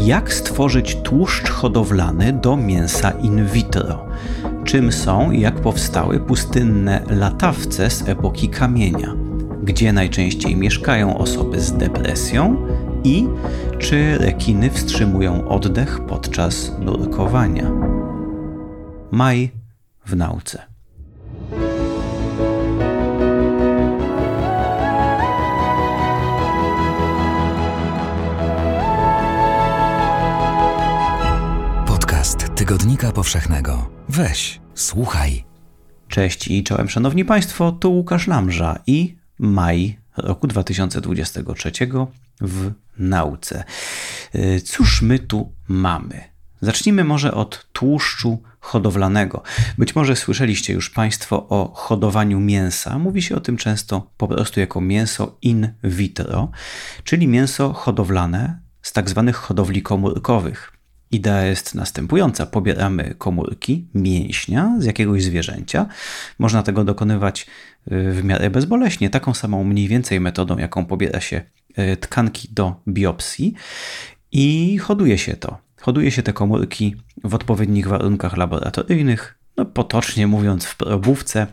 Jak stworzyć tłuszcz hodowlany do mięsa in vitro? Czym są i jak powstały pustynne latawce z epoki kamienia? Gdzie najczęściej mieszkają osoby z depresją? I czy rekiny wstrzymują oddech podczas nurkowania? Maj w nauce. Tygodnika Powszechnego. Weź, słuchaj. Cześć i czołem szanowni państwo, tu Łukasz Lamża i maj roku 2023 w nauce. Y, cóż my tu mamy? Zacznijmy może od tłuszczu hodowlanego. Być może słyszeliście już Państwo o hodowaniu mięsa. Mówi się o tym często po prostu jako mięso in vitro, czyli mięso hodowlane z tak zwanych hodowli komórkowych. Idea jest następująca. Pobieramy komórki mięśnia z jakiegoś zwierzęcia. Można tego dokonywać y, w miarę bezboleśnie, taką samą mniej więcej metodą, jaką pobiera się y, tkanki do biopsji i hoduje się to. Hoduje się te komórki w odpowiednich warunkach laboratoryjnych, no potocznie mówiąc w probówce,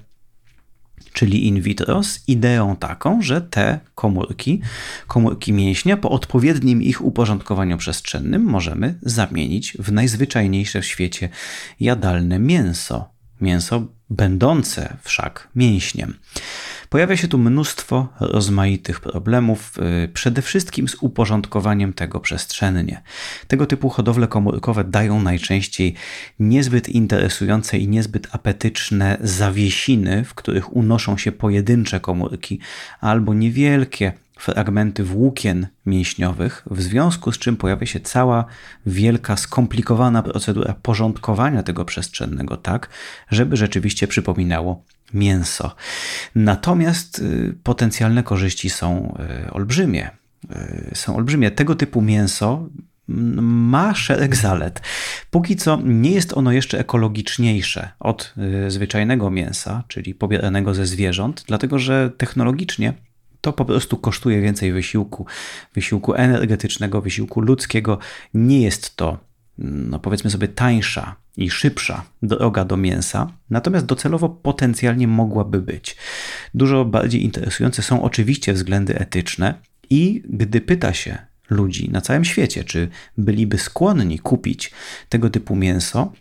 czyli in vitro, z ideą taką, że te komórki, komórki mięśnia, po odpowiednim ich uporządkowaniu przestrzennym możemy zamienić w najzwyczajniejsze w świecie jadalne mięso. Mięso będące wszak mięśniem. Pojawia się tu mnóstwo rozmaitych problemów, y, przede wszystkim z uporządkowaniem tego przestrzennie. Tego typu hodowle komórkowe dają najczęściej niezbyt interesujące i niezbyt apetyczne zawiesiny, w których unoszą się pojedyncze komórki albo niewielkie fragmenty włókien mięśniowych, w związku z czym pojawia się cała wielka, skomplikowana procedura porządkowania tego przestrzennego tak, żeby rzeczywiście przypominało mięso. Natomiast y, potencjalne korzyści są y, olbrzymie. Y, są olbrzymie. Tego typu mięso ma szereg zalet. Póki co nie jest ono jeszcze ekologiczniejsze od zwyczajnego mięsa, czyli pobieranego ze zwierząt, dlatego że technologicznie to po prostu kosztuje więcej wysiłku, wysiłku energetycznego, wysiłku ludzkiego. Nie jest to, no powiedzmy sobie, tańsza i szybsza droga do mięsa, natomiast docelowo potencjalnie mogłaby być. Dużo bardziej interesujące są oczywiście względy etyczne i gdy pyta się ludzi na całym świecie, czy byliby skłonni kupić tego typu mięso,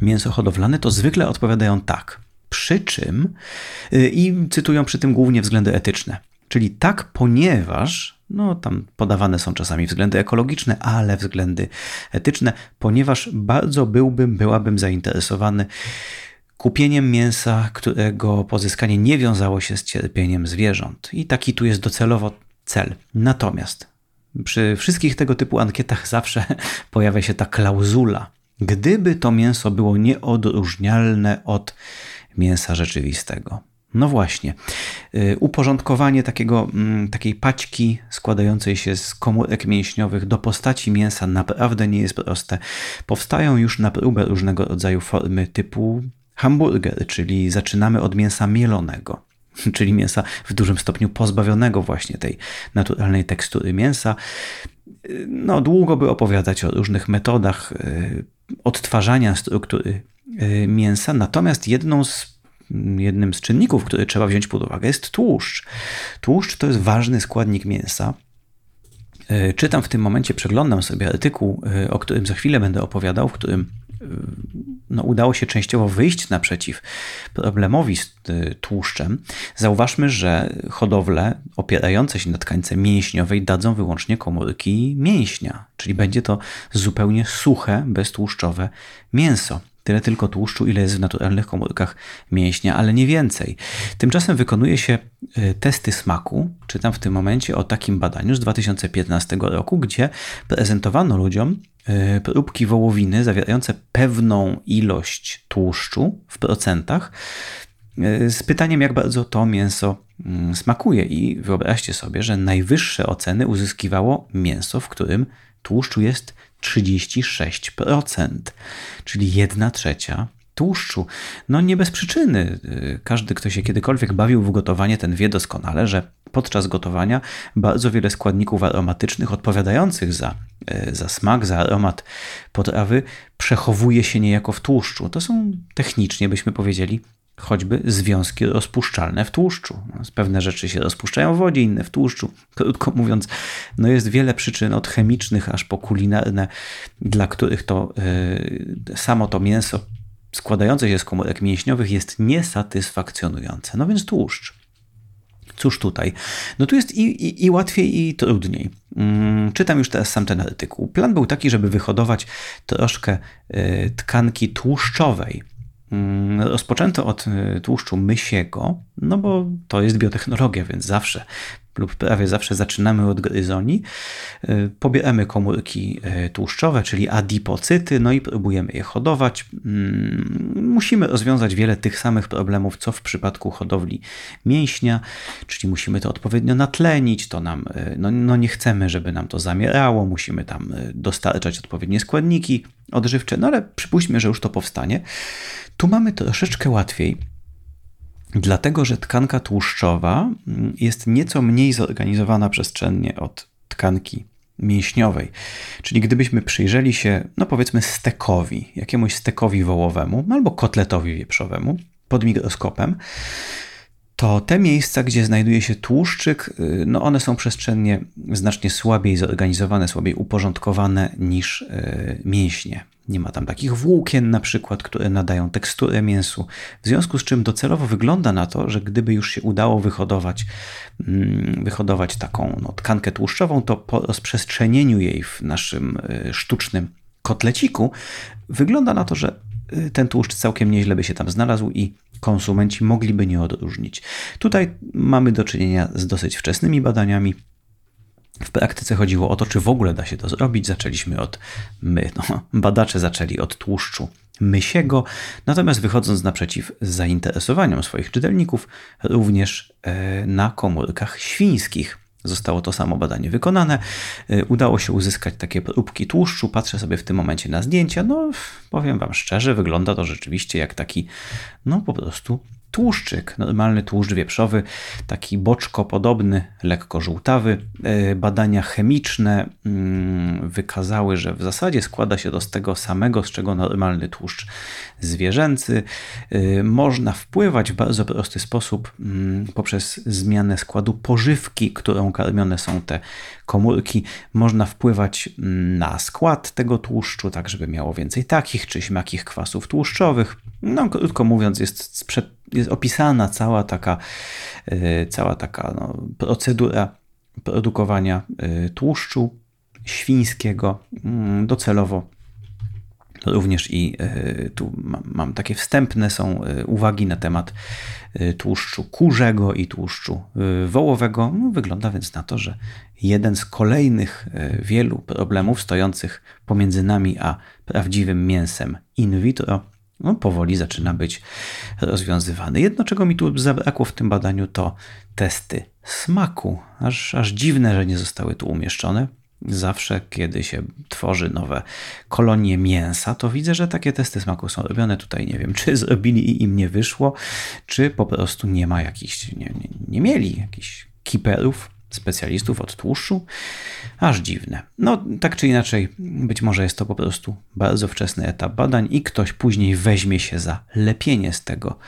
mięso hodowlane, to zwykle odpowiadają tak. Przy czym, y, i cytują przy tym głównie względy etyczne. Czyli tak, ponieważ, no tam podawane są czasami względy ekologiczne, ale względy etyczne, ponieważ bardzo byłbym, byłabym zainteresowany kupieniem mięsa, którego pozyskanie nie wiązało się z cierpieniem zwierząt. I taki tu jest docelowo cel. Natomiast przy wszystkich tego typu ankietach zawsze pojawia się ta klauzula. Gdyby to mięso było nieodróżnialne od mięsa rzeczywistego. No właśnie. Y, uporządkowanie takiego, mm, takiej paćki składającej się z komórek mięśniowych do postaci mięsa naprawdę nie jest proste. Powstają już na próbę różnego rodzaju formy typu hamburger, czyli zaczynamy od mięsa mielonego czyli mięsa w dużym stopniu pozbawionego właśnie tej naturalnej tekstury mięsa. Y, no, długo by opowiadać o różnych metodach y, odtwarzania struktury mięsa, natomiast jedną z jednym z czynników, który trzeba wziąć pod uwagę, jest tłuszcz. Tłuszcz to jest ważny składnik mięsa. E, czytam w tym momencie, przeglądam sobie artykuł, e, o którym za chwilę będę opowiadał, w którym e, no, udało się częściowo wyjść naprzeciw problemowi z tłuszczem. Zauważmy, że hodowle opierające się na tkance mięśniowej dadzą wyłącznie komórki mięśnia, czyli będzie to zupełnie suche, beztłuszczowe mięso. Tyle tylko tłuszczu, ile jest w naturalnych komórkach mięśnia, ale nie więcej. Tymczasem wykonuje się e, testy smaku. Czytam w tym momencie o takim badaniu z 2015 roku, gdzie prezentowano ludziom e, próbki wołowiny zawierające pewną ilość tłuszczu w procentach e, z pytaniem, jak bardzo to mięso mm, smakuje. I wyobraźcie sobie, że najwyższe oceny uzyskiwało mięso, w którym tłuszczu jest 36%, czyli 1 trzecia tłuszczu. No nie bez przyczyny. Każdy, kto się kiedykolwiek bawił w gotowanie, ten wie doskonale, że podczas gotowania bardzo wiele składników aromatycznych odpowiadających za e, za smak, za aromat potrawy przechowuje się niejako w tłuszczu. To są technicznie, byśmy powiedzieli, choćby związki rozpuszczalne w tłuszczu. No, pewne rzeczy się rozpuszczają w wodzie, inne w tłuszczu. Krótko mówiąc, no jest wiele przyczyn od chemicznych aż po kulinarne, dla których to yy, samo to mięso składające się z komórek mięśniowych jest niesatysfakcjonujące. No więc tłuszcz. Cóż tutaj? No tu jest i, i, i łatwiej, i trudniej. Hmm, czytam już teraz sam ten artykuł. Plan był taki, żeby wyhodować troszkę y, tkanki tłuszczowej rozpoczęto od y, tłuszczu mysiego, no bo to jest biotechnologia, więc zawsze lub prawie zawsze zaczynamy od gryzoni. Y, pobieramy komórki y, tłuszczowe, czyli adipocyty, no i próbujemy je hodować. Mm, musimy rozwiązać wiele tych samych problemów, co w przypadku hodowli mięśnia, czyli musimy to odpowiednio natlenić, to nam, no, no nie chcemy, żeby nam to zamierało, musimy tam dostarczać odpowiednie składniki odżywcze, no ale przypuśćmy, że już to powstanie. Tu mamy troszeczkę łatwiej, dlatego że tkanka tłuszczowa mm, jest nieco mniej zorganizowana przestrzennie od tkanki mięśniowej. Czyli gdybyśmy przyjrzeli się, no powiedzmy, stekowi, jakiemuś stekowi wołowemu albo kotletowi wieprzowemu pod mikroskopem, to te miejsca, gdzie znajduje się tłuszczyk, y, no one są przestrzennie znacznie słabiej zorganizowane, słabiej uporządkowane niż y, mięśnie. Nie ma tam takich włókien na przykład, które nadają teksturę mięsu. W związku z czym docelowo wygląda na to, że gdyby już się udało wyhodować, mm, wyhodować taką no, tkankę tłuszczową, to po rozprzestrzenieniu jej w naszym y, sztucznym kotleciku wygląda na to, że y, ten tłuszcz całkiem nieźle by się tam znalazł i konsumenci mogliby nie odróżnić. Tutaj mamy do czynienia z dosyć wczesnymi badaniami, w praktyce chodziło o to, czy w ogóle da się to zrobić. Zaczęliśmy od my, no, badacze zaczęli od tłuszczu mysiego, natomiast wychodząc naprzeciw zainteresowaniom swoich czytelników, również e, na komórkach świńskich. Zostało to samo badanie wykonane. E, udało się uzyskać takie próbki tłuszczu. Patrzę sobie w tym momencie na zdjęcia. No, powiem Wam szczerze, wygląda to rzeczywiście jak taki, no po prostu tłuszczyk, normalny tłuszcz wieprzowy, taki boczko podobny, lekko żółtawy. E, badania chemiczne mm, wykazały, że w zasadzie składa się to z tego samego, z czego normalny tłuszcz zwierzęcy. E, można wpływać w bardzo prosty sposób mm, poprzez zmianę składu pożywki, którą karmione są te komórki. Można wpływać mm, na skład tego tłuszczu, tak żeby miało więcej takich czy śmakich kwasów tłuszczowych. No, krótko mówiąc, jest jest opisana cała taka, e, cała taka no, procedura produkowania e, tłuszczu świńskiego mm, docelowo. Również i e, tu mam, takie wstępne są uwagi na temat tłuszczu kurzego i tłuszczu wołowego. No, wygląda więc na to, że jeden z kolejnych wielu problemów stojących pomiędzy nami a prawdziwym mięsem in vitro no, powoli zaczyna być rozwiązywany. Jedno, czego mi tu zabrakło w tym badaniu, to testy smaku. Aż, aż dziwne, że nie zostały tu umieszczone. Zawsze, kiedy się tworzy nowe kolonie mięsa, to widzę, że takie testy smaku są robione. Tutaj nie wiem, czy zrobili i im nie wyszło, czy po prostu nie ma jakichś, nie, nie, nie mieli jakichś kiperów specjalistów od tłuszczu. Aż dziwne. No, tak czy inaczej, być może jest to po prostu bardzo wczesny etap badań i ktoś później weźmie się za lepienie z tego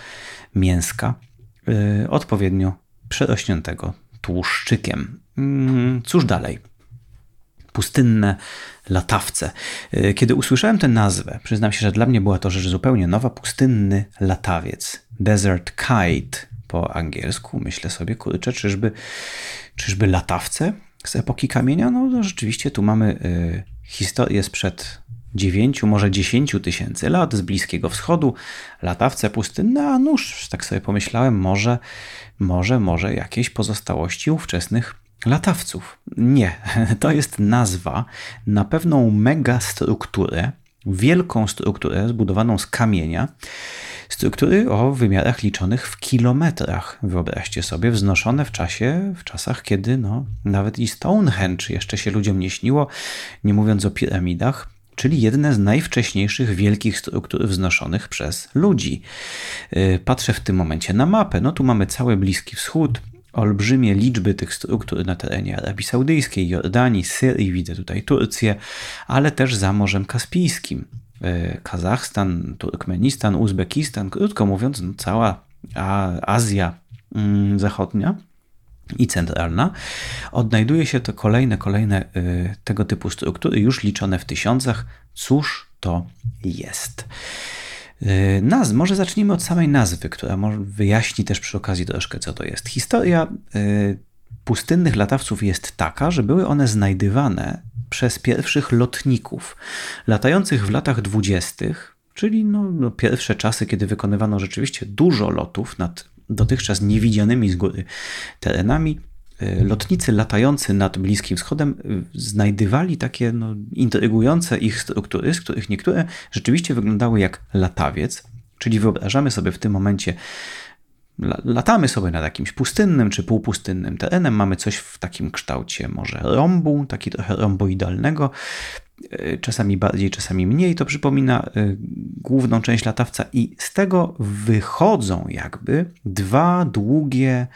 mięska yy, odpowiednio przerośniętego tłuszczykiem. Yy, cóż dalej? Pustynne latawce. Yy, kiedy usłyszałem tę nazwę, przyznam się, że dla mnie była to rzecz zupełnie nowa. Pustynny latawiec. Desert Kite po angielsku. Myślę sobie, kurczę, czyżby, czyżby latawce z epoki kamienia? No, no rzeczywiście tu mamy y, historię sprzed 9, może 10 tysięcy lat z Bliskiego Wschodu, latawce pustynne, a nuż, tak sobie pomyślałem, może, może, może jakieś pozostałości ówczesnych latawców. Nie, to jest nazwa na pewną megastrukturę, wielką strukturę zbudowaną z kamienia, struktury o wymiarach liczonych w kilometrach. Wyobraźcie sobie, wznoszone w czasie, w czasach, kiedy no, nawet i Stonehenge jeszcze się ludziom nie śniło, nie mówiąc o piramidach, czyli jedne z najwcześniejszych wielkich struktur wznoszonych przez ludzi. Y, patrzę w tym momencie na mapę. No tu mamy cały Bliski Wschód, olbrzymie liczby tych struktur na terenie Arabii Saudyjskiej, Jordanii, Syrii, widzę tutaj Turcję, ale też za Morzem Kaspijskim. E, Kazachstan, Turkmenistan, Uzbekistan, krótko mówiąc, no cała Azja mm, Zachodnia i centralna, odnajduje się to kolejne, kolejne y, tego typu struktury, już liczone w tysiącach. Cóż to jest? Y, Naz, może zacznijmy od samej nazwy, która wyjaśni też przy okazji troszkę, co to jest. Historia y, pustynnych latawców jest taka, że były one znajdywane przez pierwszych lotników latających w latach dwudziestych, czyli no, no, pierwsze czasy, kiedy wykonywano rzeczywiście dużo lotów nad dotychczas niewidzianymi z góry terenami, lotnicy latający nad Bliskim Wschodem e, znajdywali takie no, intrygujące ich struktury, z których niektóre rzeczywiście wyglądały jak latawiec, czyli wyobrażamy sobie w tym momencie latamy sobie nad jakimś pustynnym czy półpustynnym terenem, mamy coś w takim kształcie może rombu, taki trochę romboidalnego, czasami bardziej, czasami mniej. To przypomina e, główną część latawca, i z tego wychodzą jakby dwa długie,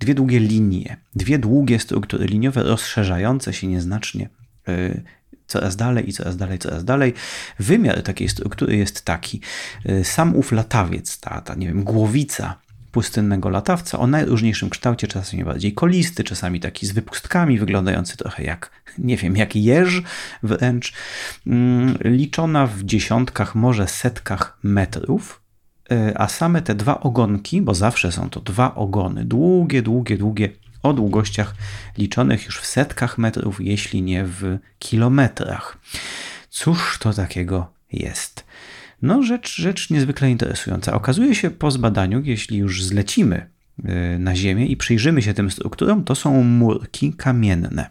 dwie długie linie, dwie długie struktury liniowe rozszerzające się nieznacznie e, coraz dalej i coraz dalej, coraz dalej. Wymiar takiej struktury jest taki. Sam ów latawiec, ta, ta nie wiem, głowica pustynnego latawca o najróżniejszym kształcie, czasami bardziej kolisty, czasami taki z wypustkami, wyglądający trochę jak, nie wiem, jak jeż wręcz, mm, liczona w dziesiątkach, może setkach metrów, e, a same te dwa ogonki, bo zawsze są to dwa ogony, długie, długie, długie, o długościach liczonych już w setkach metrów, jeśli nie w kilometrach. Cóż to takiego jest? No, rzecz, rzecz niezwykle interesująca. Okazuje się po zbadaniu, jeśli już zlecimy y, na Ziemię i przyjrzymy się tym strukturom, to są murki kamienne.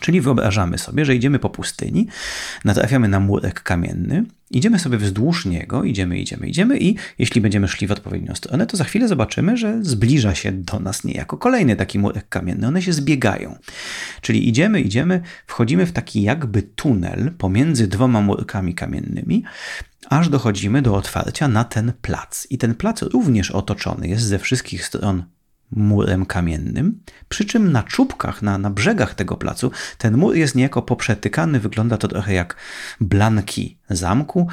Czyli wyobrażamy sobie, że idziemy po pustyni, natrafiamy na murek kamienny, idziemy sobie wzdłuż niego, idziemy, idziemy, idziemy i jeśli będziemy szli w odpowiednią stronę, to za chwilę zobaczymy, że zbliża się do nas niejako kolejny taki murek kamienny. One się zbiegają. Czyli idziemy, idziemy, wchodzimy w taki jakby tunel pomiędzy dwoma murkami kamiennymi, aż dochodzimy do otwarcia na ten plac. I ten plac również otoczony jest ze wszystkich stron murem kamiennym, przy czym na czubkach, na, na brzegach tego placu ten mur jest niejako poprzetykany, wygląda to trochę jak blanki zamku,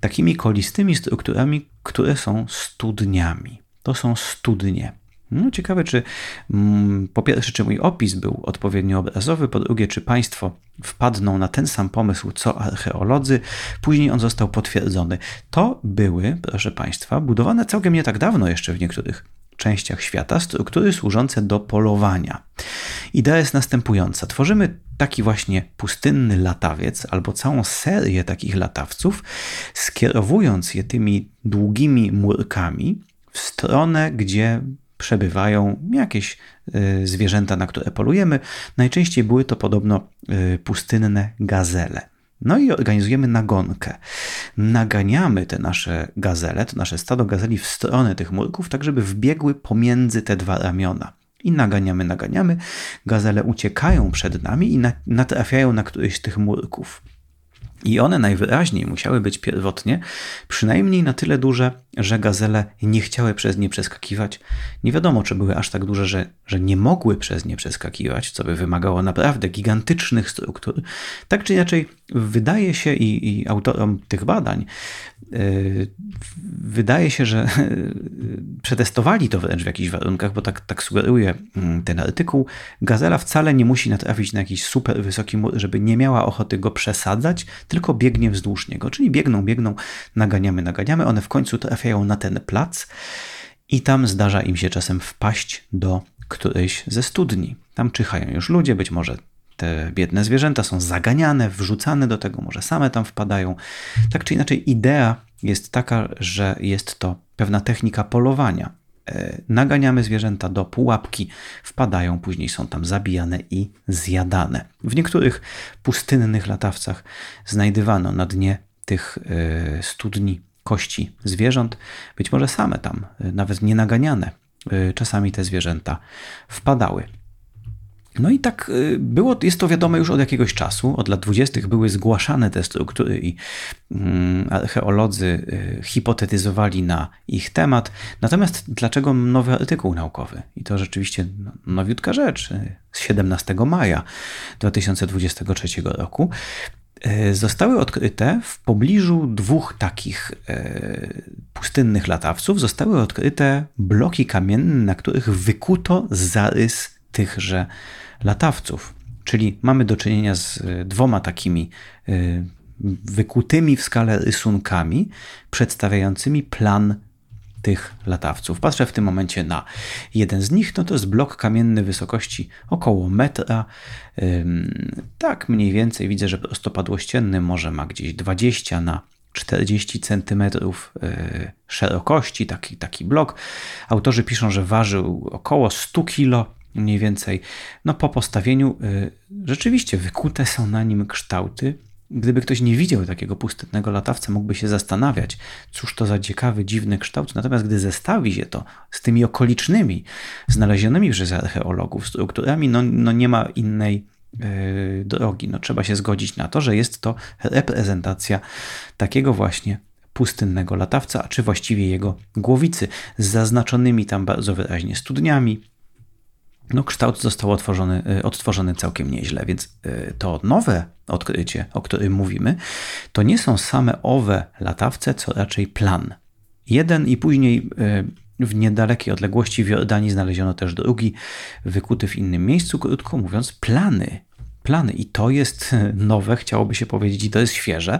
takimi kolistymi strukturami, które są studniami. To są studnie. No, ciekawe, czy mm, po pierwsze, czy mój opis był odpowiednio obrazowy, po drugie, czy Państwo wpadną na ten sam pomysł co archeolodzy. Później on został potwierdzony. To były, proszę Państwa, budowane całkiem nie tak dawno jeszcze w niektórych częściach świata struktury służące do polowania. Idea jest następująca. Tworzymy taki właśnie pustynny latawiec albo całą serię takich latawców, skierowując je tymi długimi murkami w stronę, gdzie przebywają jakieś y, zwierzęta, na które polujemy. Najczęściej były to podobno y, pustynne gazele. No i organizujemy nagonkę. Naganiamy te nasze gazele, to nasze stado gazeli w stronę tych murków, tak żeby wbiegły pomiędzy te dwa ramiona. I naganiamy, naganiamy. Gazele uciekają przed nami i natrafiają na któryś z tych murków. I one najwyraźniej musiały być pierwotnie przynajmniej na tyle duże, że gazele nie chciały przez nie przeskakiwać. Nie wiadomo, czy były aż tak duże, że, że nie mogły przez nie przeskakiwać, co by wymagało naprawdę gigantycznych struktur. Tak czy inaczej, wydaje się i, i autorom tych badań, yy, wydaje się, że yy, przetestowali to wręcz w jakichś warunkach, bo tak, tak sugeruje yy, ten artykuł. Gazela wcale nie musi natrafić na jakiś super wysoki mur, żeby nie miała ochoty go przesadzać, tylko biegnie wzdłuż niego. Czyli biegną, biegną, naganiamy, naganiamy. One w końcu trafiają na ten plac i tam zdarza im się czasem wpaść do którejś ze studni. Tam czyhają już ludzie, być może te biedne zwierzęta są zaganiane, wrzucane do tego, może same tam wpadają. Tak czy inaczej, idea jest taka, że jest to pewna technika polowania. E, naganiamy zwierzęta do pułapki, wpadają, później są tam zabijane i zjadane. W niektórych pustynnych latawcach znajdywano na dnie tych e, studni kości zwierząt, być może same tam, e, nawet nie naganiane, czasami te zwierzęta wpadały. No i tak y, było, jest to wiadome już od jakiegoś czasu. Od lat 20. były zgłaszane te struktury i mm, archeolodzy y, hipotetyzowali na ich temat. Natomiast dlaczego nowy artykuł naukowy? I to rzeczywiście no, nowiutka rzecz y, z 17 maja 2023 roku. Zostały odkryte w pobliżu dwóch takich pustynnych latawców, zostały odkryte bloki kamienne, na których wykuto zarys tychże latawców. Czyli mamy do czynienia z y, dwoma takimi wykutymi w skale rysunkami przedstawiającymi plan tych latawców. Patrzę w tym momencie na jeden z nich, no to jest blok kamienny wysokości około metra. Tak mniej więcej widzę, że prostopadłościenny może ma gdzieś 20 na 40 cm y, szerokości, taki, taki blok. Autorzy piszą, że ważył około 100 kg mniej więcej. No po postawieniu y, rzeczywiście wykute są na nim kształty. Gdyby ktoś nie widział takiego pustynnego latawca, mógłby się zastanawiać, cóż to za ciekawy, dziwny kształt. Natomiast gdy zestawi się to z tymi okolicznymi, znalezionymi przez archeologów strukturami, no, no nie ma innej yy, drogi. No, trzeba się zgodzić na to, że jest to reprezentacja takiego właśnie pustynnego latawca, a czy właściwie jego głowicy, z zaznaczonymi tam bardzo wyraźnie studniami, no, kształt został otworzony, y, odtworzony całkiem nieźle, więc y, to nowe odkrycie, o którym mówimy, to nie są same owe latawce, co raczej plan. Jeden i później y, w niedalekiej odległości w Jordanii znaleziono też drugi, wykuty w innym miejscu, krótko mówiąc, plany. Plany. I to jest nowe, chciałoby się powiedzieć, i to jest świeże,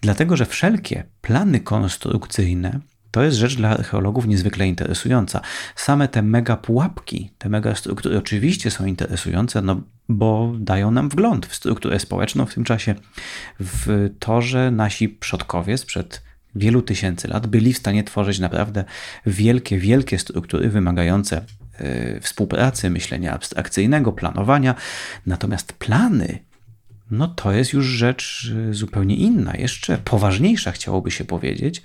dlatego że wszelkie plany konstrukcyjne to jest rzecz dla archeologów niezwykle interesująca. Same te mega pułapki, te mega struktury oczywiście są interesujące, no bo dają nam wgląd w strukturę społeczną w tym czasie, w to, że nasi przodkowie sprzed wielu tysięcy lat byli w stanie tworzyć naprawdę wielkie, wielkie struktury wymagające yy, współpracy, myślenia abstrakcyjnego, planowania. Natomiast plany no to jest już rzecz y, zupełnie inna, jeszcze poważniejsza, chciałoby się powiedzieć.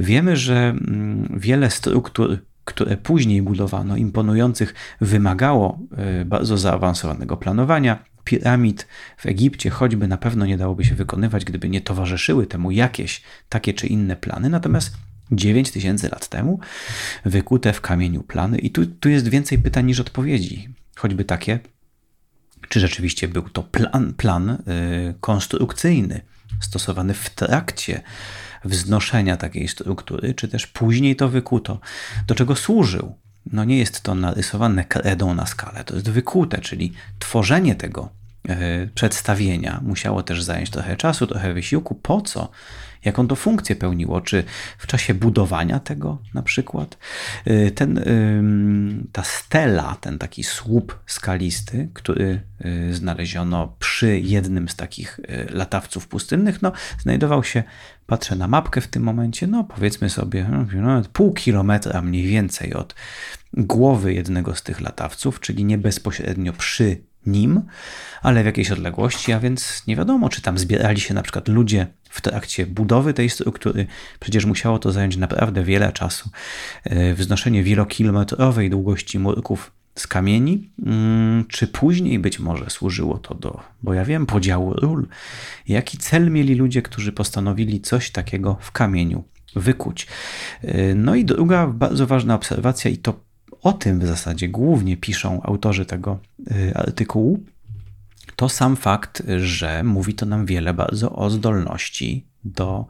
Wiemy, że mm, wiele struktur, które później budowano, imponujących, wymagało y, bardzo zaawansowanego planowania. Piramid w Egipcie choćby na pewno nie dałoby się wykonywać, gdyby nie towarzyszyły temu jakieś takie czy inne plany. Natomiast 9 tysięcy lat temu wykute w kamieniu plany, i tu, tu jest więcej pytań niż odpowiedzi. Choćby takie, czy rzeczywiście był to plan, plan y, konstrukcyjny stosowany w trakcie wznoszenia takiej struktury, czy też później to wykuto. Do czego służył? No nie jest to narysowane kredą na skalę, to jest wykute, czyli tworzenie tego przedstawienia musiało też zająć trochę czasu, trochę wysiłku. Po co? jaką to funkcję pełniło, czy w czasie budowania tego na przykład. Y, ten, ta stela, ten taki słup skalisty, który znaleziono przy jednym z takich latawców pustynnych, no, znajdował się, patrzę na mapkę w tym momencie, no powiedzmy sobie no, no pół kilometra mniej więcej od głowy jednego z tych latawców, czyli nie bezpośrednio przy nim, ale w jakiejś odległości, a więc nie wiadomo, czy tam zbierali się na przykład ludzie w trakcie budowy tej struktury. Przecież musiało to zająć naprawdę wiele czasu. E, wznoszenie wielokilometrowej długości murków z kamieni, mm, czy później być może służyło to do, bo ja wiem, podziału ról. Jaki cel mieli ludzie, którzy postanowili coś takiego w kamieniu wykuć? E, no i druga bardzo ważna obserwacja, i to o tym w zasadzie głównie piszą autorzy tego e, artykułu, to sam fakt, że mówi to nam wiele bardzo o zdolności do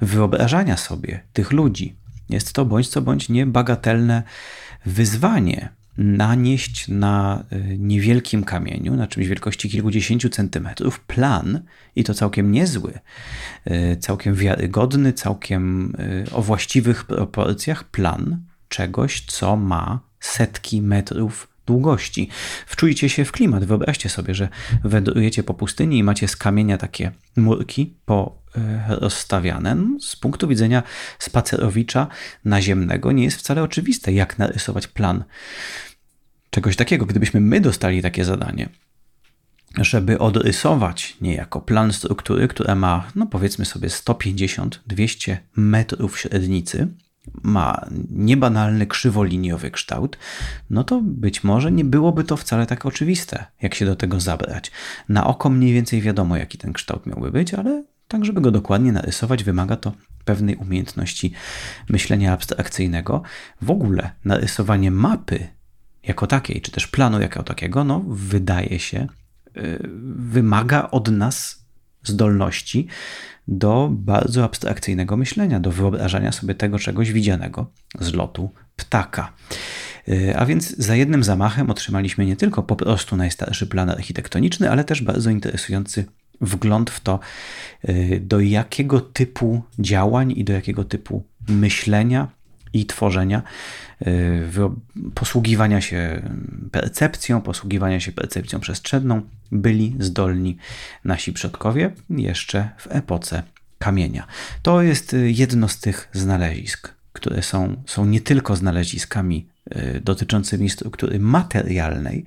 wyobrażania sobie tych ludzi. Jest to bądź co bądź niebagatelne wyzwanie nanieść na y, niewielkim kamieniu, na czymś wielkości kilkudziesięciu centymetrów, plan i to całkiem niezły, y, całkiem wiarygodny, całkiem y, o właściwych proporcjach plan czegoś, co ma setki metrów długości. Wczujcie się w klimat. Wyobraźcie sobie, że wędrujecie po pustyni i macie z kamienia takie murki po e, rozstawiane. No, z punktu widzenia spacerowicza naziemnego nie jest wcale oczywiste, jak narysować plan czegoś takiego. Gdybyśmy my dostali takie zadanie, żeby odrysować niejako plan struktury, która ma, no powiedzmy sobie, 150-200 metrów średnicy, ma niebanalny, krzywoliniowy kształt, no to być może nie byłoby to wcale tak oczywiste, jak się do tego zabrać. Na oko mniej więcej wiadomo, jaki ten kształt miałby być, ale tak, żeby go dokładnie narysować, wymaga to pewnej umiejętności myślenia abstrakcyjnego. W ogóle narysowanie mapy jako takiej, czy też planu jako takiego, no, wydaje się, yy, wymaga od nas zdolności do bardzo abstrakcyjnego myślenia, do wyobrażania sobie tego czegoś widzianego z lotu ptaka. Yy, a więc za jednym zamachem otrzymaliśmy nie tylko po prostu najstarszy plan architektoniczny, ale też bardzo interesujący wgląd w to, yy, do jakiego typu działań i do jakiego typu myślenia i tworzenia, yy, posługiwania się percepcją, posługiwania się percepcją przestrzenną byli zdolni nasi przodkowie jeszcze w epoce kamienia. To jest jedno z tych znalezisk, które są, są nie tylko znaleziskami yy, dotyczącymi struktury materialnej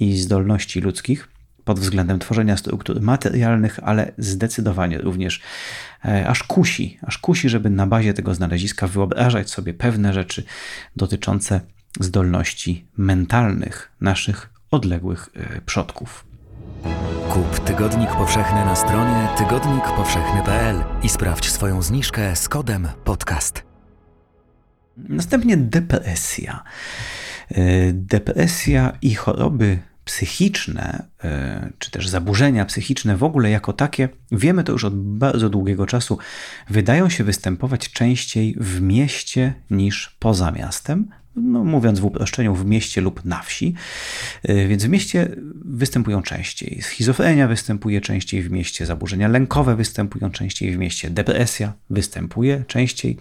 i zdolności ludzkich, pod względem tworzenia struktur materialnych, ale zdecydowanie również aż kusi, aż kusi, żeby na bazie tego znaleziska wyobrażać sobie pewne rzeczy dotyczące zdolności mentalnych naszych odległych e, przodków. Kup Tygodnik Powszechny na stronie tygodnikpowszechny.pl i sprawdź swoją zniżkę z kodem podcast. Następnie depresja. E, depresja i choroby psychiczne, e, czy też zaburzenia psychiczne w ogóle jako takie, wiemy to już od bardzo długiego czasu, wydają się występować częściej w mieście niż poza miastem. No, mówiąc w uproszczeniu, w mieście lub na wsi. E, więc w mieście występują częściej. Schizofrenia występuje częściej w mieście, zaburzenia lękowe występują częściej w mieście, depresja występuje częściej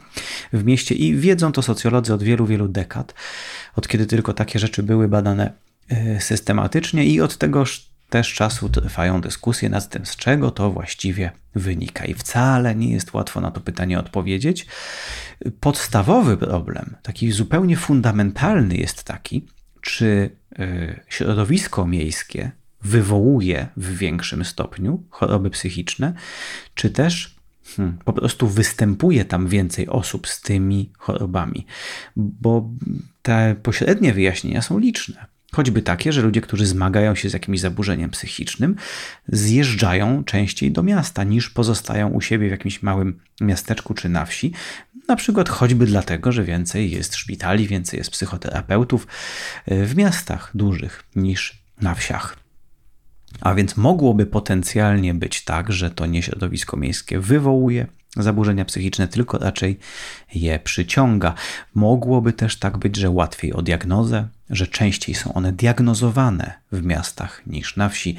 w mieście i wiedzą to socjolodzy od wielu, wielu dekad, od kiedy tylko takie rzeczy były badane systematycznie i od tegoż też czasu trwają dyskusje nad tym, z czego to właściwie wynika. I wcale nie jest łatwo na to pytanie odpowiedzieć. Podstawowy problem, taki zupełnie fundamentalny, jest taki, czy e, środowisko miejskie wywołuje w większym stopniu choroby psychiczne, czy też hmm, po prostu występuje tam więcej osób z tymi chorobami. Bo te pośrednie wyjaśnienia są liczne. Choćby takie, że ludzie, którzy zmagają się z jakimś zaburzeniem psychicznym, zjeżdżają częściej do miasta niż pozostają u siebie w jakimś małym miasteczku czy na wsi. Na przykład choćby dlatego, że więcej jest szpitali, więcej jest psychoterapeutów e, w miastach dużych niż na wsiach. A więc mogłoby potencjalnie być tak, że to nie środowisko miejskie wywołuje zaburzenia psychiczne, tylko raczej je przyciąga. Mogłoby też tak być, że łatwiej o diagnozę, że częściej są one diagnozowane w miastach niż na wsi.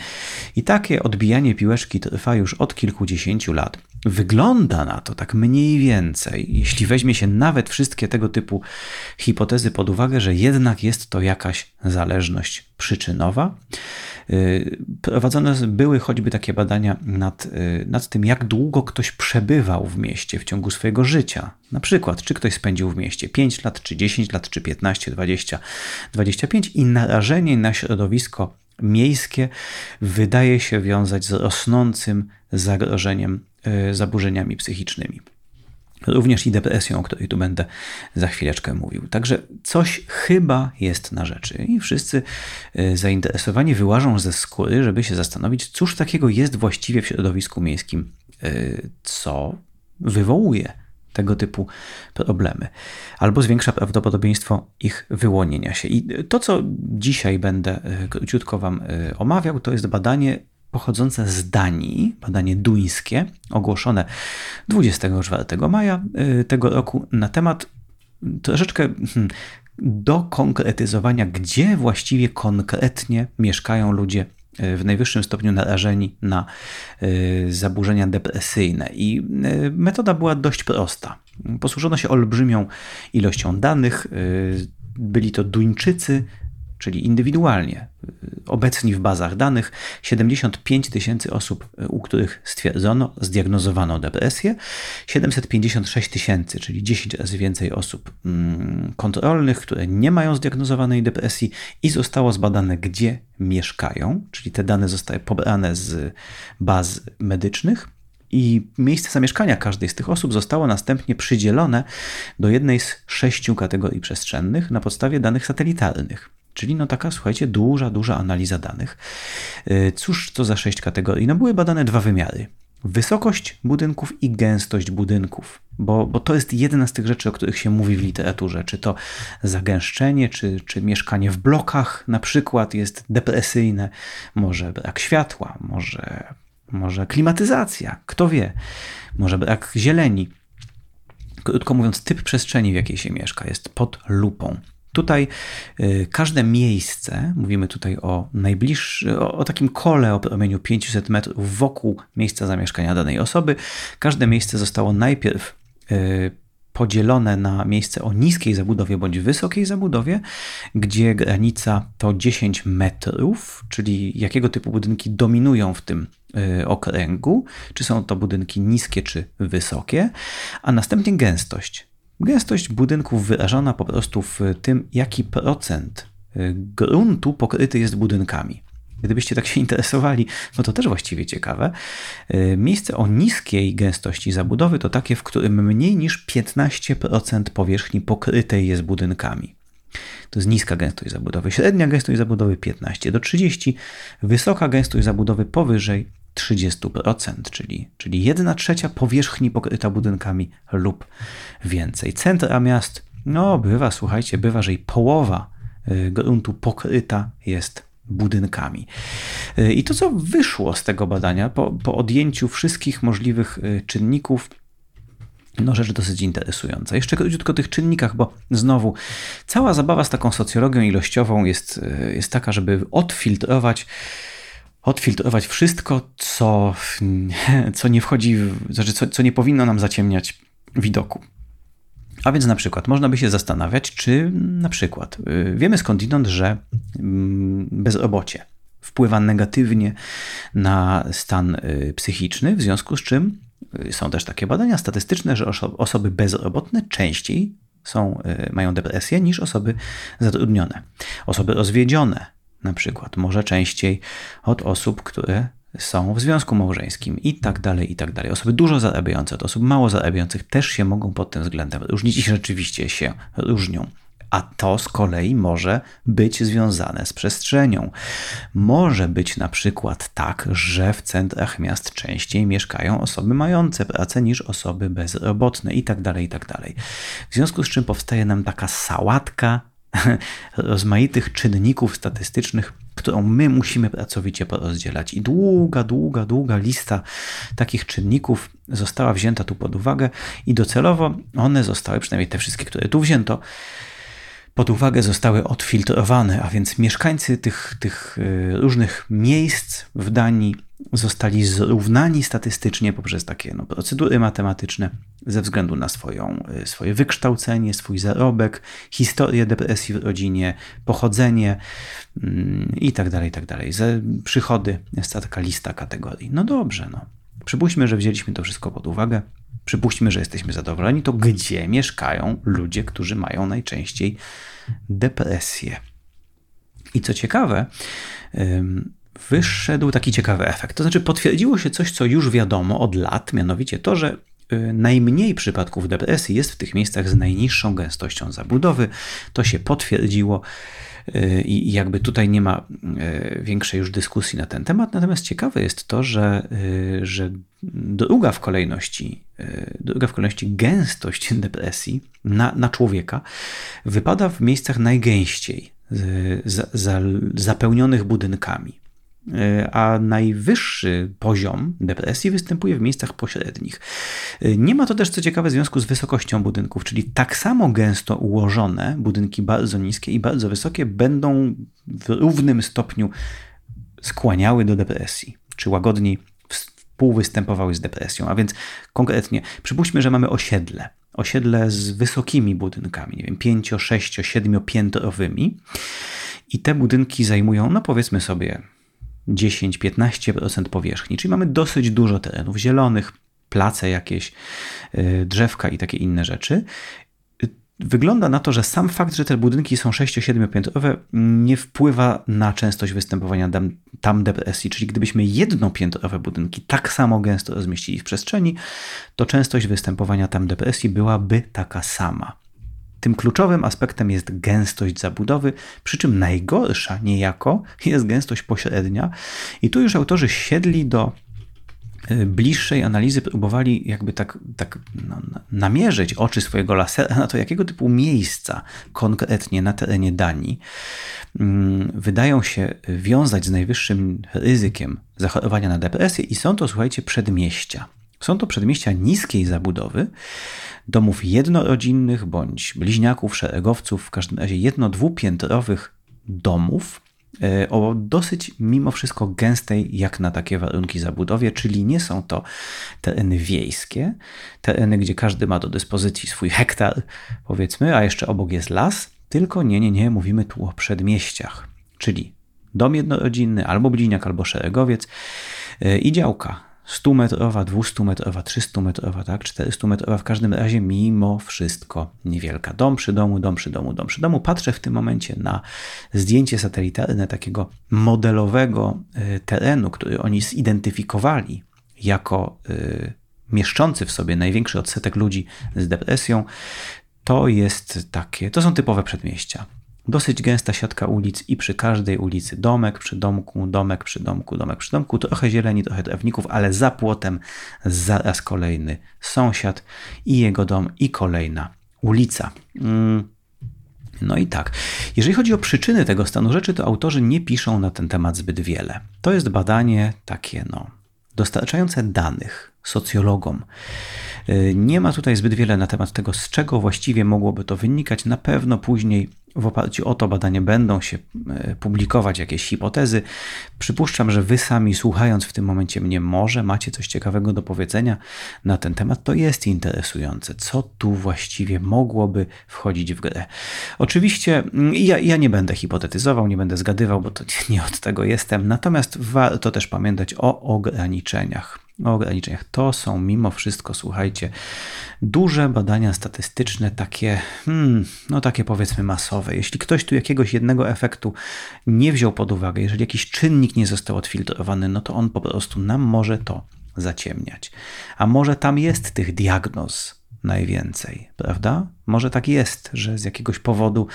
I takie odbijanie piłeczki trwa już od kilkudziesięciu lat. Wygląda na to tak mniej więcej, jeśli weźmie się nawet wszystkie tego typu hipotezy pod uwagę, że jednak jest to jakaś zależność przyczynowa. Y, prowadzone były choćby takie badania nad, y, nad tym, jak długo ktoś przebywał w mieście w ciągu swojego życia. Na przykład, czy ktoś spędził w mieście 5 lat, czy 10 lat, czy 15, 20, 25 i narażenie na środowisko miejskie wydaje się wiązać z rosnącym zagrożeniem y, zaburzeniami psychicznymi również i depresją, o której tu będę za chwileczkę mówił. Także coś chyba jest na rzeczy i wszyscy e, zainteresowani wyłażą ze skóry, żeby się zastanowić, cóż takiego jest właściwie w środowisku miejskim, e, co wywołuje tego typu problemy, albo zwiększa prawdopodobieństwo ich wyłonienia się. I to, co dzisiaj będę e, króciutko Wam omawiał, to jest badanie pochodzące z Danii, badanie duńskie, ogłoszone 24 maja y, tego roku na temat troszeczkę hmm, dokonkretyzowania, gdzie właściwie konkretnie mieszkają ludzie w najwyższym stopniu narażeni na y, zaburzenia depresyjne. I metoda była dość prosta. Posłużono się olbrzymią ilością danych. Byli to Duńczycy, czyli indywidualnie, y, obecni w bazach danych 75 tysięcy osób, y, u których stwierdzono, zdiagnozowano depresję, 756 tysięcy, czyli 10 razy więcej osób mm, kontrolnych, które nie mają zdiagnozowanej depresji i zostało zbadane, gdzie mieszkają, czyli te dane zostały pobrane z baz medycznych I miejsce zamieszkania każdej z tych osób zostało następnie przydzielone do jednej z sześciu kategorii przestrzennych na podstawie danych satelitarnych. Czyli no taka, słuchajcie, duża, duża analiza danych. Y, cóż to za sześć kategorii? No były badane dwa wymiary. Wysokość budynków i gęstość budynków, bo, bo to jest jedna z tych rzeczy, o których się mówi w literaturze. Czy to zagęszczenie, czy, czy mieszkanie w blokach na przykład jest depresyjne, może brak światła, może, może klimatyzacja, kto wie, może brak zieleni. Krótko mówiąc, typ przestrzeni, w jakiej się mieszka, jest pod lupą. Tutaj y, każde miejsce, mówimy tutaj o najbliższym, o, o, takim kole o promieniu 500 metrów wokół miejsca zamieszkania danej osoby, każde miejsce zostało najpierw y, podzielone na miejsce o niskiej zabudowie bądź wysokiej zabudowie, gdzie granica to 10 metrów, czyli jakiego typu budynki dominują w tym y, okręgu, czy są to budynki niskie czy wysokie, a następnie gęstość. Gęstość budynków wyrażona po prostu w tym, jaki procent y, gruntu pokryty jest budynkami. Gdybyście tak się interesowali, no to też właściwie ciekawe. Y, miejsce o niskiej gęstości zabudowy to takie, w którym mniej niż 15% powierzchni pokrytej jest budynkami. To jest niska gęstość zabudowy. Średnia gęstość zabudowy 15 do 30, wysoka gęstość zabudowy powyżej 30%, czyli, czyli 1 trzecia powierzchni pokryta budynkami lub więcej. Centra miast, no bywa, słuchajcie, bywa, że i połowa y, gruntu pokryta jest budynkami. Y, I to, co wyszło z tego badania, po, po odjęciu wszystkich możliwych y, czynników, no, rzecz dosyć interesująca. Jeszcze króciutko o tych czynnikach, bo znowu cała zabawa z taką socjologią ilościową jest, jest taka, żeby odfiltrować odfiltrować wszystko, co, co nie wchodzi, znaczy co, co nie powinno nam zaciemniać widoku. A więc na przykład można by się zastanawiać, czy na przykład y, wiemy skądinąd, że mm, bezrobocie wpływa negatywnie na stan y, psychiczny, w związku z czym y, są też takie badania statystyczne, że osoby bezrobotne częściej są, mają depresję niż osoby zatrudnione. Osoby rozwiedzione na przykład, może częściej od osób, które są w związku małżeńskim i tak dalej, i tak dalej. Osoby dużo zarabiające od osób mało zarabiających też się mogą pod tym względem różnić i rzeczywiście się różnią. A to z kolei może być związane z przestrzenią. Może być na przykład tak, że w centrach miast częściej mieszkają osoby mające pracę niż osoby bezrobotne i tak dalej, i tak dalej. W związku z czym powstaje nam taka sałatka rozmaitych czynników statystycznych, którą my musimy pracowicie porozdzielać. I długa, długa, długa lista takich czynników została wzięta tu pod uwagę i docelowo one zostały, przynajmniej te wszystkie, które tu wzięto, pod uwagę zostały odfiltrowane, a więc mieszkańcy tych, tych y, różnych miejsc w Danii zostali zrównani statystycznie poprzez takie no, procedury matematyczne ze względu na swoją, y, swoje wykształcenie, swój zarobek, historię depresji w rodzinie, pochodzenie itd., mm, itd. Tak tak przychody, jest ta taka lista kategorii. No dobrze, no. Przypuśćmy, że wzięliśmy to wszystko pod uwagę. Przypuśćmy, że jesteśmy zadowoleni. To gdzie mieszkają ludzie, którzy mają najczęściej depresję? I co ciekawe, wyszedł taki ciekawy efekt. To znaczy, potwierdziło się coś, co już wiadomo od lat, mianowicie to, że y, najmniej przypadków depresji jest w tych miejscach z najniższą gęstością zabudowy. To się potwierdziło i jakby tutaj nie ma y, większej już dyskusji na ten temat. Natomiast ciekawe jest to, że, że druga w kolejności, druga w kolejności gęstość depresji na, na człowieka wypada w miejscach najgęściej, zapełnionych budynkami. E, a najwyższy poziom depresji występuje w miejscach pośrednich. E, nie ma to też, co ciekawe, związku z wysokością budynków, czyli tak samo gęsto ułożone budynki bardzo niskie i bardzo wysokie będą w równym stopniu skłaniały do depresji, czy łagodniej współwystępowały z depresją. A więc konkretnie, przypuśćmy, że mamy osiedle. Osiedle z wysokimi budynkami, nie wiem, 5, 6, 7 piętrowymi. I te budynki zajmują, no powiedzmy sobie, 10-15% powierzchni, czyli mamy dosyć dużo terenów zielonych, place jakieś, y, drzewka i takie inne rzeczy. wygląda na to, że sam fakt, że te budynki są 6-7 piętrowe nie wpływa na częstość występowania tam, tam depresji, czyli gdybyśmy jednopiętrowe budynki tak samo gęsto rozmieścili w przestrzeni, to częstość występowania tam depresji byłaby taka sama. Tym kluczowym aspektem jest gęstość zabudowy, przy czym najgorsza niejako jest gęstość pośrednia. I tu już autorzy siedli do y, bliższej analizy, próbowali jakby tak, tak no, namierzyć oczy swojego lasera na to, jakiego typu miejsca konkretnie na terenie Danii mm, wydają się wiązać z najwyższym ryzykiem zachorowania na depresję i są to, słuchajcie, przedmieścia. Są to przedmieścia niskiej zabudowy, domów jednorodzinnych bądź bliźniaków, szeregowców, w każdym razie jedno-dwupiętrowych domów e, o dosyć mimo wszystko gęstej jak na takie warunki zabudowie, czyli nie są to tereny wiejskie, tereny, gdzie każdy ma do dyspozycji swój hektar, powiedzmy, a jeszcze obok jest las, tylko nie, nie, nie, mówimy tu o przedmieściach, czyli dom jednorodzinny, albo bliźniak, albo szeregowiec e, i działka 100-metrowa, 200-metrowa, 300-metrowa, tak, 400-metrowa, w każdym razie mimo wszystko niewielka. Dom przy domu, dom przy domu, dom przy domu. Patrzę w tym momencie na zdjęcie satelitarne takiego modelowego y, terenu, który oni zidentyfikowali jako y, mieszczący w sobie największy odsetek ludzi z depresją. To jest takie, to są typowe przedmieścia. Dosyć gęsta siatka ulic i przy każdej ulicy domek przy domku, domek przy domku, domek przy domku, trochę zieleni, trochę trawników, ale za płotem zaraz kolejny sąsiad i jego dom i kolejna ulica. Mm. No i tak, jeżeli chodzi o przyczyny tego stanu rzeczy, to autorzy nie piszą na ten temat zbyt wiele. To jest badanie takie, no, dostarczające danych socjologom. Y, nie ma tutaj zbyt wiele na temat tego, z czego właściwie mogłoby to wynikać. Na pewno później w oparciu o to badanie będą się e, publikować jakieś hipotezy. Przypuszczam, że wy sami słuchając w tym momencie mnie może macie coś ciekawego do powiedzenia na ten temat. To jest interesujące. Co tu właściwie mogłoby wchodzić w grę? Oczywiście mm, ja, ja nie będę hipotetyzował, nie będę zgadywał, bo to nie od tego jestem. Natomiast warto też pamiętać o ograniczeniach ograniczeniach. To są mimo wszystko, słuchajcie, duże badania statystyczne, takie, hmm, no takie powiedzmy masowe. Jeśli ktoś tu jakiegoś jednego efektu nie wziął pod uwagę, jeżeli jakiś czynnik nie został odfiltrowany, no to on po prostu nam może to zaciemniać. A może tam jest tych diagnoz, najwięcej, prawda? Może tak jest, że z jakiegoś powodu,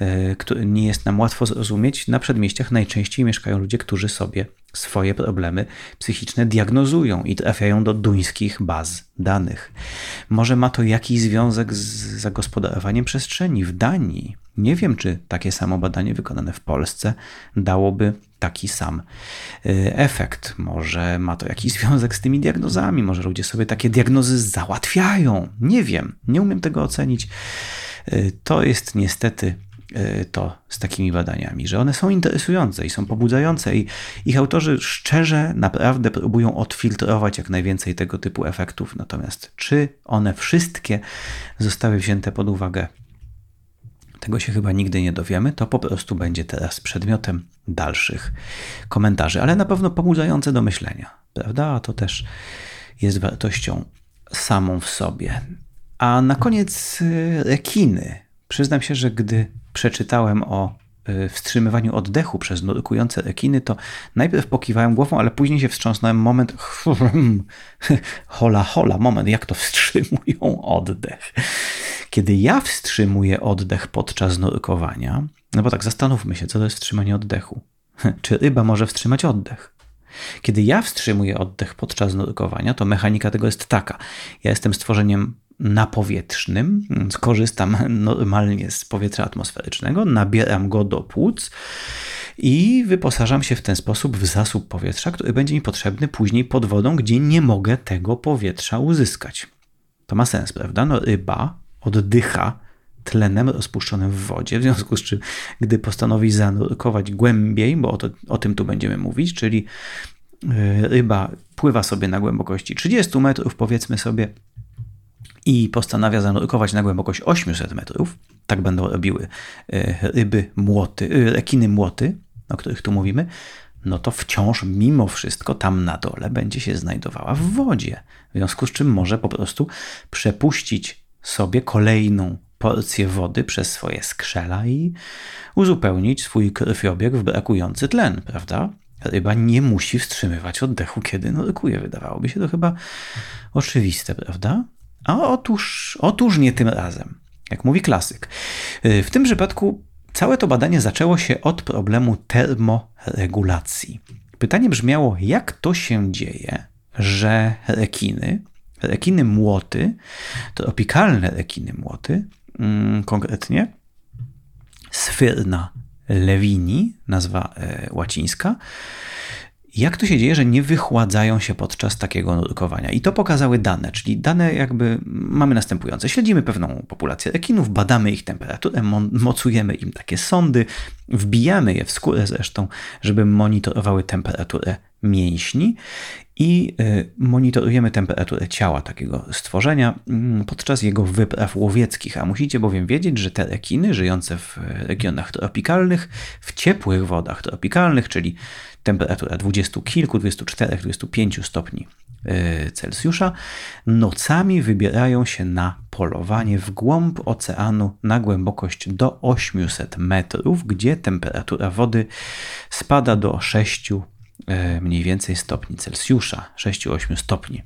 yy, który nie jest nam łatwo zrozumieć, na przedmieściach najczęściej mieszkają ludzie, którzy sobie swoje problemy psychiczne diagnozują i trafiają do duńskich baz danych. Może ma to jakiś związek z zagospodarowaniem przestrzeni w Danii. Nie wiem, czy takie samo badanie wykonane w Polsce dałoby taki sam y, efekt. Może ma to jakiś związek z tymi diagnozami, może ludzie sobie takie diagnozy załatwiają. Nie wiem, nie umiem tego ocenić. Y, to jest niestety y, to z takimi badaniami, że one są interesujące i są pobudzające, i ich autorzy szczerze naprawdę próbują odfiltrować jak najwięcej tego typu efektów. Natomiast czy one wszystkie zostały wzięte pod uwagę tego się chyba nigdy nie dowiemy, to po prostu będzie teraz przedmiotem dalszych komentarzy, ale na pewno pobudzające do myślenia, prawda? A to też jest wartością samą w sobie. A na koniec y, rekiny. Przyznam się, że gdy przeczytałem o wstrzymywaniu oddechu przez nurkujące rekiny, to najpierw pokiwałem głową, ale później się wstrząsnąłem. Moment, hola, hola, moment, jak to wstrzymują oddech? Kiedy ja wstrzymuję oddech podczas nurkowania, no bo tak, zastanówmy się, co to jest wstrzymanie oddechu. Czy ryba może wstrzymać oddech? Kiedy ja wstrzymuję oddech podczas nurkowania, to mechanika tego jest taka. Ja jestem stworzeniem napowietrznym, skorzystam normalnie z powietrza atmosferycznego, nabieram go do płuc i wyposażam się w ten sposób w zasób powietrza, który będzie mi potrzebny później pod wodą, gdzie nie mogę tego powietrza uzyskać. To ma sens, prawda? No, ryba oddycha tlenem rozpuszczonym w wodzie, w związku z czym, gdy postanowi zanurkować głębiej, bo o, to, o tym tu będziemy mówić, czyli e, ryba pływa sobie na głębokości 30 metrów, powiedzmy sobie, i postanawia zanurkować na głębokość 800 metrów, tak będą robiły e, ryby młoty, e, rekiny młoty, o których tu mówimy, no to wciąż mimo wszystko tam na dole będzie się znajdowała w wodzie. W związku z czym może po prostu przepuścić sobie kolejną porcję wody przez swoje skrzela i uzupełnić swój krwiobieg w brakujący tlen, prawda? Ryba nie musi wstrzymywać oddechu, kiedy nurkuje. Wydawałoby się to chyba oczywiste, prawda? A otóż, otóż nie tym razem. Jak mówi klasyk. W tym przypadku całe to badanie zaczęło się od problemu termoregulacji. Pytanie brzmiało, jak to się dzieje, że rekiny, rekiny młoty, tropikalne rekiny młoty, mm, konkretnie Sfyrna lewini, nazwa e, łacińska, jak to się dzieje, że nie wychładzają się podczas takiego nurkowania? I to pokazały dane, czyli dane jakby mamy następujące. Śledzimy pewną populację rekinów, badamy ich temperaturę, mocujemy im takie sondy, wbijamy je w skórę zresztą, żeby monitorowały temperaturę mięśni i y, monitorujemy temperaturę ciała takiego stworzenia mm, podczas jego wypraw łowieckich. A musicie bowiem wiedzieć, że te rekiny żyjące w regionach tropikalnych, w ciepłych wodach tropikalnych, czyli temperatura 20 kilku, 24, 25 stopni y, Celsjusza, nocami wybierają się na polowanie w głąb oceanu na głębokość do 800 metrów, gdzie temperatura wody spada do 6 E, mniej więcej stopni Celsjusza, 6-8 stopni.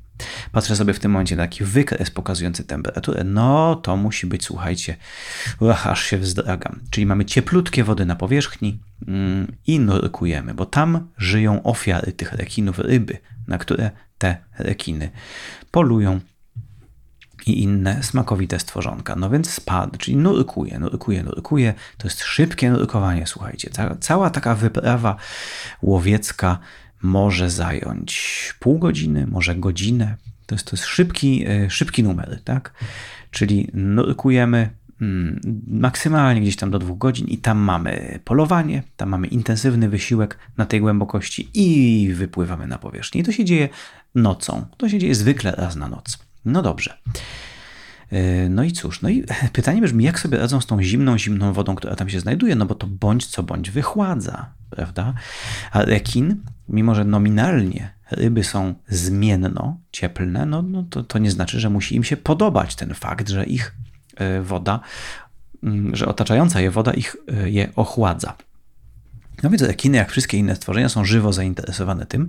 Patrzę sobie w tym momencie na taki wykres pokazujący temperaturę. No to musi być, słuchajcie, uch, aż się wzdragam. Czyli mamy cieplutkie wody na powierzchni mm, i nurkujemy, bo tam żyją ofiary tych rekinów, ryby, na które te rekiny polują i inne smakowite stworzonka. No więc spadł, czyli nurkuje, nurkuje, nurkuje. To jest szybkie nurkowanie, słuchajcie. Cała taka wyprawa łowiecka może zająć pół godziny, może godzinę. To jest, to jest szybki, e, szybki numer, tak? Czyli nurkujemy mm, maksymalnie gdzieś tam do dwóch godzin i tam mamy polowanie, tam mamy intensywny wysiłek na tej głębokości i wypływamy na powierzchnię. I to się dzieje nocą. To się dzieje zwykle raz na noc. No dobrze. E, no i cóż, no i pytanie brzmi, jak sobie radzą z tą zimną, zimną wodą, która tam się znajduje, no bo to bądź co bądź wychładza, prawda? A rekin, mimo że nominalnie ryby są zmienno cieplne, no, no to, to nie znaczy, że musi im się podobać ten fakt, że ich e, woda, mm, że otaczająca je woda ich e, je ochładza. No więc rekiny, jak wszystkie inne stworzenia, są żywo zainteresowane tym,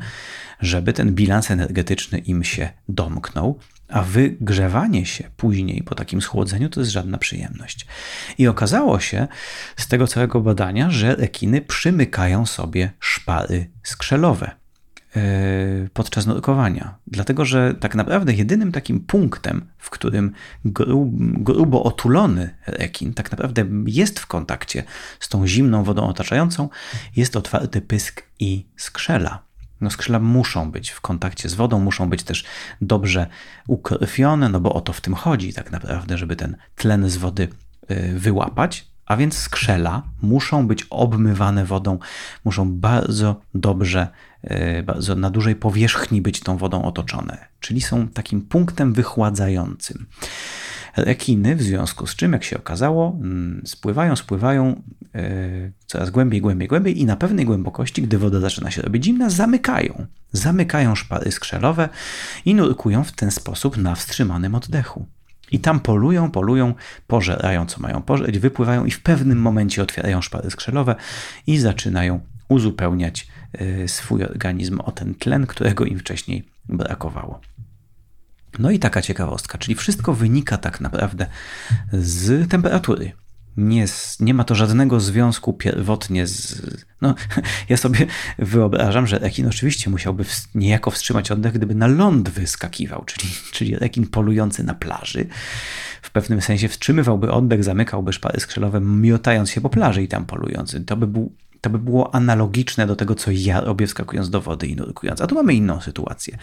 żeby ten bilans energetyczny im się domknął, a wygrzewanie się później po takim schłodzeniu to jest żadna przyjemność. I okazało się z tego całego badania, że rekiny przymykają sobie szpary skrzelowe podczas nurkowania. Dlatego, że tak naprawdę jedynym takim punktem, w którym grubo otulony rekin tak naprawdę jest w kontakcie z tą zimną wodą otaczającą, jest otwarty pysk i skrzela. No skrzela muszą być w kontakcie z wodą, muszą być też dobrze ukrwione, no bo o to w tym chodzi tak naprawdę, żeby ten tlen z wody y, wyłapać, a więc skrzela muszą być obmywane wodą, muszą bardzo dobrze, na dużej powierzchni być tą wodą otoczone, czyli są takim punktem wychładzającym. Rekiny, w związku z czym, jak się okazało, mm, spływają, spływają e, coraz głębiej, głębiej, głębiej i na pewnej głębokości, gdy woda zaczyna się robić zimna, zamykają. Zamykają szpary skrzelowe i nurkują w ten sposób na wstrzymanym oddechu. I tam polują, polują, pożerają co mają pożreć, wypływają i w pewnym momencie otwierają szpary skrzelowe i zaczynają uzupełniać e, swój organizm o ten tlen, którego im wcześniej brakowało. No i taka ciekawostka, czyli wszystko wynika tak naprawdę z temperatury. Nie, nie ma to żadnego związku pierwotnie z. No, ja sobie wyobrażam, że rekin oczywiście musiałby niejako wstrzymać oddech, gdyby na ląd wyskakiwał, czyli, czyli rekin polujący na plaży. W pewnym sensie wstrzymywałby oddech, zamykałby szpary skrzelowe, miotając się po plaży i tam polujący. To by, był, to by było analogiczne do tego, co ja robię, wskakując do wody i nurkując. A tu mamy inną sytuację.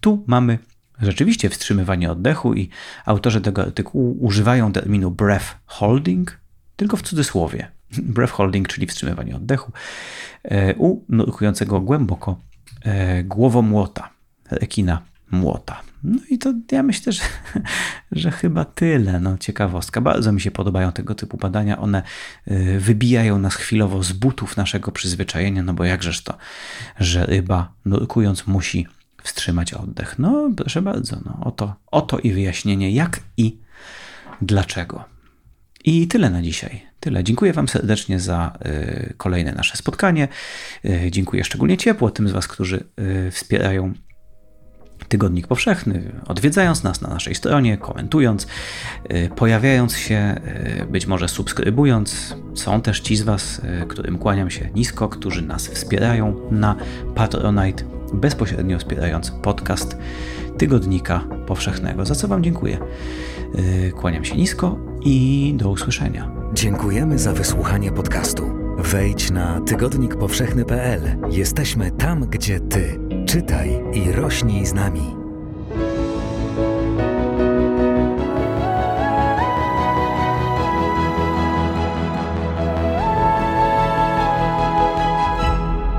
Tu mamy rzeczywiście wstrzymywanie oddechu i autorzy tego artykułu używają terminu breath holding, tylko w cudzysłowie. Breath holding, czyli wstrzymywanie oddechu e, u nurkującego głęboko e, głowomłota, rekina młota. No i to ja myślę, że, że chyba tyle. No, ciekawostka. Bardzo mi się podobają tego typu badania. One e, wybijają nas chwilowo z butów naszego przyzwyczajenia, no bo jakżeż to, że ryba nurkując musi wstrzymać oddech. No, proszę bardzo, no, oto, oto i wyjaśnienie, jak i dlaczego. I tyle na dzisiaj. Tyle. Dziękuję Wam serdecznie za y, kolejne nasze spotkanie. Y, dziękuję szczególnie ciepło tym z Was, którzy y, wspierają Tygodnik Powszechny, odwiedzając nas na naszej stronie, komentując, pojawiając się, być może subskrybując. Są też ci z Was, którym kłaniam się nisko, którzy nas wspierają na Patronite, bezpośrednio wspierając podcast Tygodnika Powszechnego, za co Wam dziękuję. Kłaniam się nisko i do usłyszenia. Dziękujemy za wysłuchanie podcastu. Wejdź na tygodnikpowszechny.pl. Jesteśmy tam, gdzie ty. Czytaj i rośnij z nami.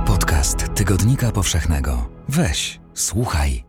Podcast Tygodnika Powszechnego. Weź, słuchaj